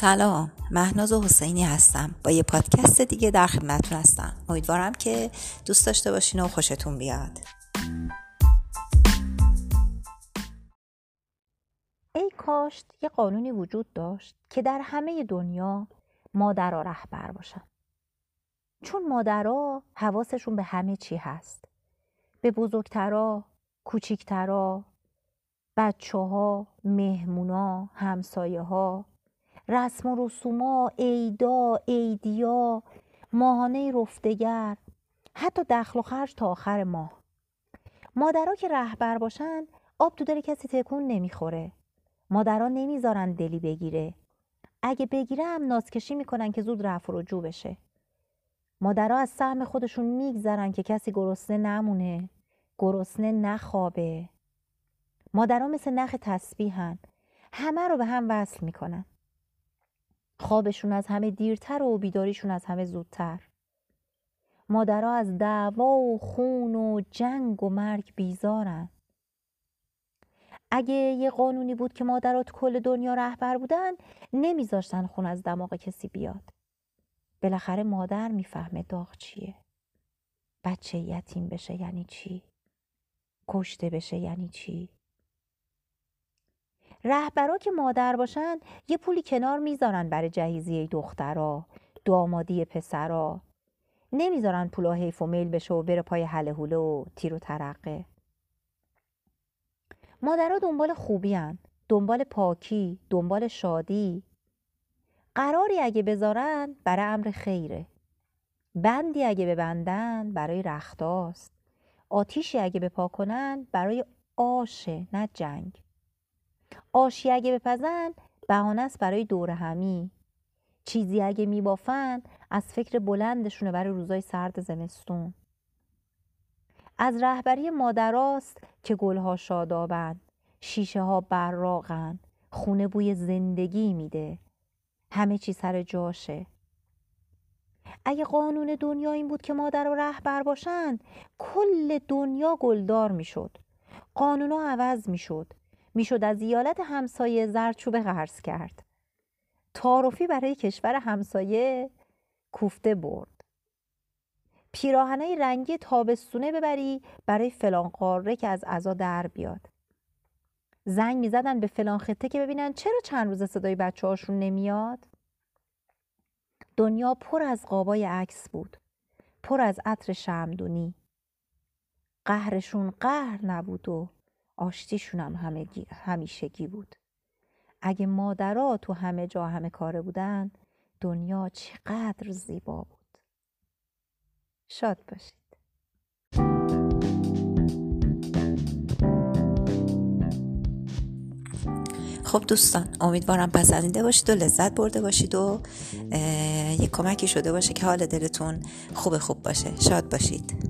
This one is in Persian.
سلام. مهناز حسینی هستم. با یه پادکست دیگه در خدمتتون هستم. امیدوارم که دوست داشته باشین و خوشتون بیاد. ای کاشت یه قانونی وجود داشت که در همه دنیا مادرها رهبر باشن. چون مادرها حواسشون به همه چی هست. به بزرگترا کوچیکترا بچه ها مهمونا همسایه ها رسم و رسوما ایدا ایدیا ماهانه رفتگر حتی دخل و خرج تا آخر ماه. مادرها که رهبر باشن آب تو دل کسی تکون نمی‌خوره. مادرها نمی‌ذارن دلی بگیره. اگه بگیره هم نازکشی می‌کنن که زود رفع و رجوع بشه. مادرها از سهم خودشون میگذرن که کسی گرسنه نمونه گرسنه نخوابه. مادرها مثل نخ تسبیحن. همه رو به هم وصل می‌کنن. خوابشون از همه دیرتر و بیداریشون از همه زودتر. مادرها از دعوا و خون و جنگ و مرگ بیزارن. اگه یه قانونی بود که مادرات کل دنیا رهبر بودن نمیذاشتن خون از دماغ کسی بیاد. بالاخره مادر می‌فهمه داغ چیه. بچه یتیم بشه یعنی چی؟ کشته بشه یعنی چی؟ رهبرا که مادر باشن یه پولی کنار می‌ذارن برای جهیزیه دخترا دامادی پسرا. نمی‌ذارن پولا حیف و میل بشه و بره پای حله حوله و تیر و ترقه. مادرها دنبال خوبی هن. دنبال پاکی دنبال شادی. قراری اگه بذارن برای امر خیره. بندی اگه ببندن برای رختاست. آتیشی اگه بپا کنن برای آشه نه جنگ. آشی اگه بپزن بهانه است برای دور همی. چیزی اگه میبافن از فکر بلندشونه برای روزای سرد زمستون. از رهبری مادراست که گلها شادابن شیشه ها براغن. خونه بوی زندگی میده. همه چی سر جاشه. اگه قانون دنیا این بود که مادر و رهبر باشن کل دنیا گلدار می‌شد. قانونا عوض می‌شد. می‌شد از ایالت همسایه زرچوبه قرض کرد. تعارفی برای کشور همسایه کوفته برد. پیراهنه رنگی تابستونه ببری برای فلان قاره که از عزا در بیاد. زنگ می‌زدن به فلان خطه که ببینن چرا چند روز صدای بچه هاشون نمیاد. دنیا پر از قابای عکس بود پر از عطر شمدونی قهرشون قهر نبود و آشتیشون هم همیشگی بود. اگه مادرها تو همه جا همه کاره بودن دنیا چقدر زیبا بود. شاد باشید. خب دوستان امیدوارم پسندیده باشید و لذت برده باشید و یه کمکی شده باشه که حال دلتون خوب خوب باشه. شاد باشید.